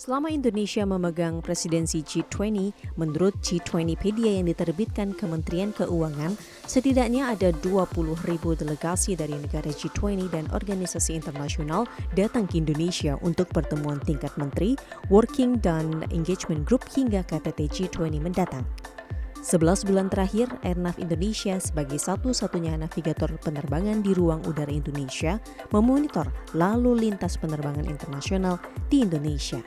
Selama Indonesia memegang presidensi G20, menurut G20pedia yang diterbitkan Kementerian Keuangan, setidaknya ada 20 ribu delegasi dari negara G20 dan organisasi internasional datang ke Indonesia untuk pertemuan tingkat menteri, working dan engagement group hingga KTT G20 mendatang. 11 bulan terakhir, Airnav Indonesia sebagai satu-satunya navigator penerbangan di ruang udara Indonesia memonitor lalu lintas penerbangan internasional di Indonesia.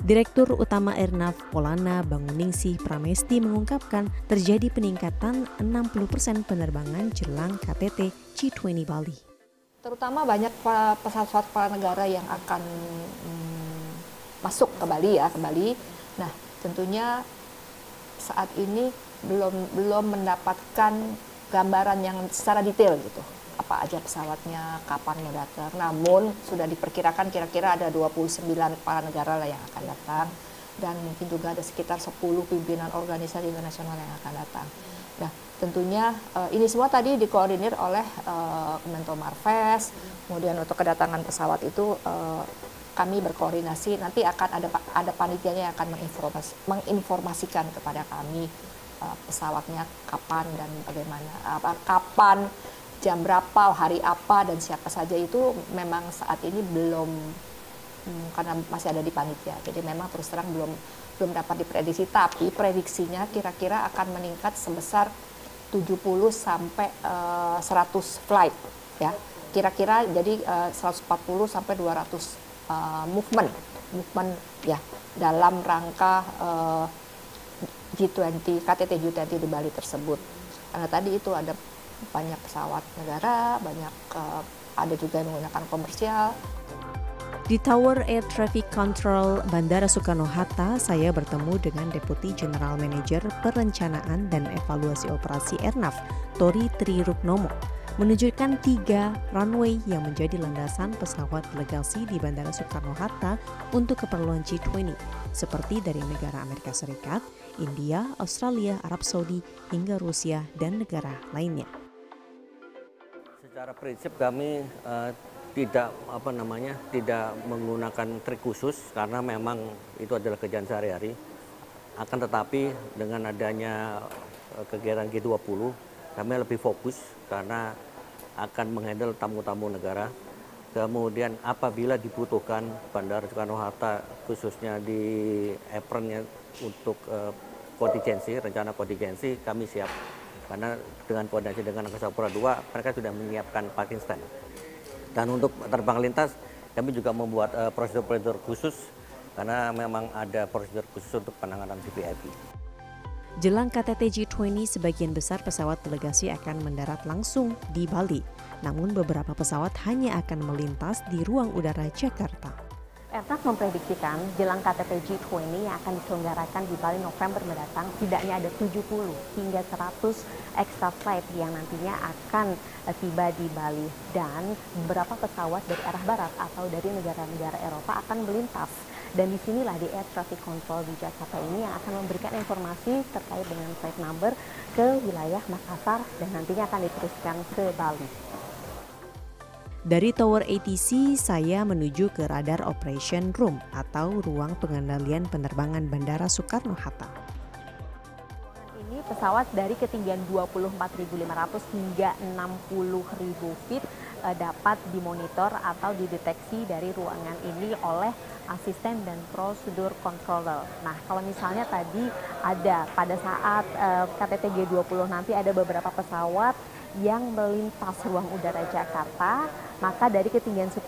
Direktur Utama Airnav Polana Banguningsih Pramesti mengungkapkan terjadi peningkatan 60% penerbangan jelang KTT G20 Bali. Terutama banyak pesawat-pesawat kepala negara yang akan hmm, masuk ke Bali ya, ke Bali. Nah, tentunya saat ini belum belum mendapatkan gambaran yang secara detail gitu apa aja pesawatnya, kapan mau datang. Namun sudah diperkirakan kira-kira ada 29 kepala negara lah yang akan datang dan mungkin juga ada sekitar 10 pimpinan organisasi internasional yang akan datang. Nah, tentunya uh, ini semua tadi dikoordinir oleh uh, Kemento Marves. Kemudian untuk kedatangan pesawat itu uh, kami berkoordinasi nanti akan ada ada panitianya yang akan menginformasi, menginformasikan kepada kami uh, pesawatnya kapan dan bagaimana uh, kapan jam berapa hari apa dan siapa saja itu memang saat ini belum hmm, karena masih ada di panitia. Jadi memang terus terang belum belum dapat diprediksi. Tapi prediksinya kira-kira akan meningkat sebesar 70 sampai uh, eh, 100 flight ya. Kira-kira jadi uh, 140 sampai 200 uh, movement movement ya dalam rangka uh, G20 KTT G20 di Bali tersebut. Karena tadi itu ada banyak pesawat negara banyak uh, ada juga yang menggunakan komersial di Tower Air Traffic Control Bandara Soekarno-Hatta, saya bertemu dengan Deputi General Manager Perencanaan dan Evaluasi Operasi Airnav, Tori Triruknomo menunjukkan tiga runway yang menjadi landasan pesawat delegasi di Bandara Soekarno-Hatta untuk keperluan G20, seperti dari negara Amerika Serikat, India, Australia, Arab Saudi, hingga Rusia, dan negara lainnya. Secara prinsip kami uh, tidak apa namanya tidak menggunakan trik khusus karena memang itu adalah kerjaan sehari-hari. Akan tetapi dengan adanya uh, kegiatan G20 kami lebih fokus karena akan menghandle tamu-tamu negara. Kemudian apabila dibutuhkan Bandara Soekarno-Hatta khususnya di apronnya untuk uh, kontingensi, rencana kontingensi kami siap. Karena dengan koordinasi dengan Angkasa Pura II mereka sudah menyiapkan parking stand. Dan untuk terbang lintas kami juga membuat uh, prosedur-prosedur khusus karena memang ada prosedur khusus untuk penanganan VVIP. Jelang KTT G20, sebagian besar pesawat delegasi akan mendarat langsung di Bali. Namun beberapa pesawat hanya akan melintas di ruang udara Jakarta. Airnav memprediksikan jelang KTT G20 yang akan diselenggarakan di Bali November mendatang. Tidaknya ada 70 hingga 100 extra flight yang nantinya akan eh, tiba di Bali. Dan beberapa pesawat dari arah barat atau dari negara-negara Eropa akan melintas. Dan di sinilah di Air Traffic Control di Jakarta ini yang akan memberikan informasi terkait dengan flight number ke wilayah Makassar dan nantinya akan diteruskan ke Bali. Dari Tower ATC, saya menuju ke Radar Operation Room atau ruang pengendalian penerbangan Bandara Soekarno-Hatta. Ini pesawat dari ketinggian 24.500 hingga 60.000 feet uh, dapat dimonitor atau dideteksi dari ruangan ini oleh asisten dan prosedur controller. Nah, kalau misalnya tadi ada pada saat uh, KTT G20 nanti ada beberapa pesawat yang melintas ruang udara Jakarta, maka dari ketinggian 10.000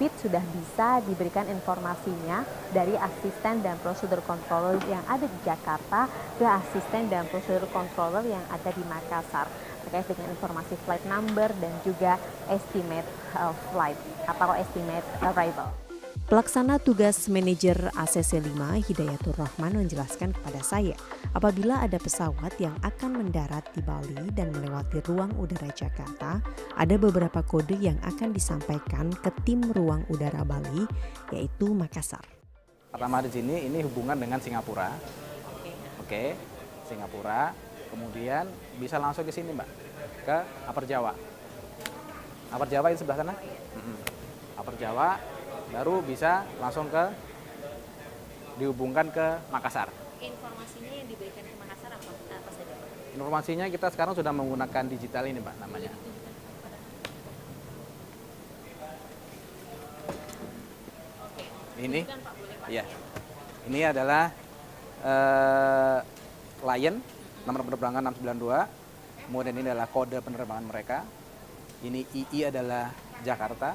feet sudah bisa diberikan informasinya dari asisten dan prosedur controller yang ada di Jakarta ke asisten dan prosedur controller yang ada di Makassar terkait dengan informasi flight number dan juga estimate uh, flight atau estimate arrival. Pelaksana tugas manajer ACC 5 Hidayatul Rahman menjelaskan kepada saya, apabila ada pesawat yang akan mendarat di Bali dan melewati ruang udara Jakarta, ada beberapa kode yang akan disampaikan ke tim ruang udara Bali, yaitu Makassar. Pertama di sini ini hubungan dengan Singapura. Oke, Singapura. Kemudian bisa langsung ke sini, Mbak, ke Upper Jawa. Upper Jawa ini sebelah sana. Upper Jawa, baru bisa langsung ke dihubungkan ke Makassar. Informasinya yang diberikan ke Makassar apa, apa saja Pak? Informasinya kita sekarang sudah menggunakan digital ini Mbak namanya. Ini, iya. Ini adalah eh, Lion nomor penerbangan 692. Kemudian ini adalah kode penerbangan mereka. Ini II adalah Jakarta,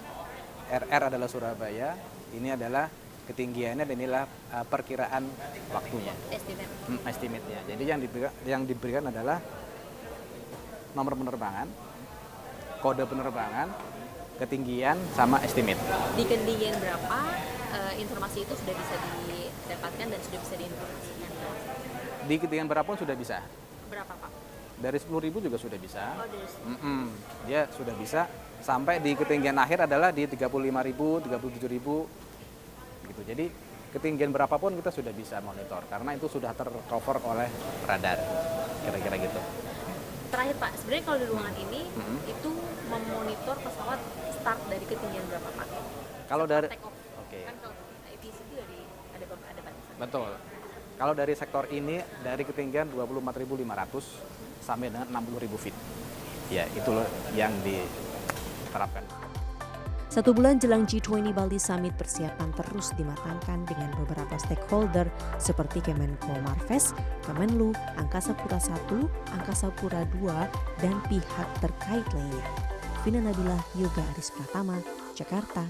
RR adalah Surabaya. Ini adalah ketinggiannya dan inilah eh, perkiraan waktunya. Estimate. Hmm, estimate-nya. Jadi yang diberikan, yang diberikan adalah nomor penerbangan, kode penerbangan, ketinggian, sama estimate. Di ketinggian berapa eh, informasi itu sudah bisa didapatkan dan sudah bisa diinformasikan? Di ketinggian berapa pun sudah bisa. Berapa Pak? Dari 10.000 juga sudah bisa. Oh, dari Mm-mm. Dia sudah bisa sampai di ketinggian akhir adalah di 35.000, 37.000 gitu. Jadi ketinggian berapapun kita sudah bisa monitor karena itu sudah tercover oleh radar. Kira-kira gitu. Terakhir Pak, sebenarnya kalau di ruangan ini Mhm. itu memonitor pesawat start dari ketinggian berapa Pak? Kalau dari. Oke. Kan kalau ATC itu ada ada beberapa ada batasan. Betul. Kalau dari sektor ini dari ketinggian 24.500 sampai dengan 60.000 feet. Ya, itu loh yang diterapkan. Satu bulan jelang G20 Bali Summit persiapan terus dimatangkan dengan beberapa stakeholder seperti Kemenko Marves, Kemenlu, Angkasa Pura I, Angkasa Pura II, dan pihak terkait lainnya. Vina Nabila, Yoga Aris Pratama, Jakarta,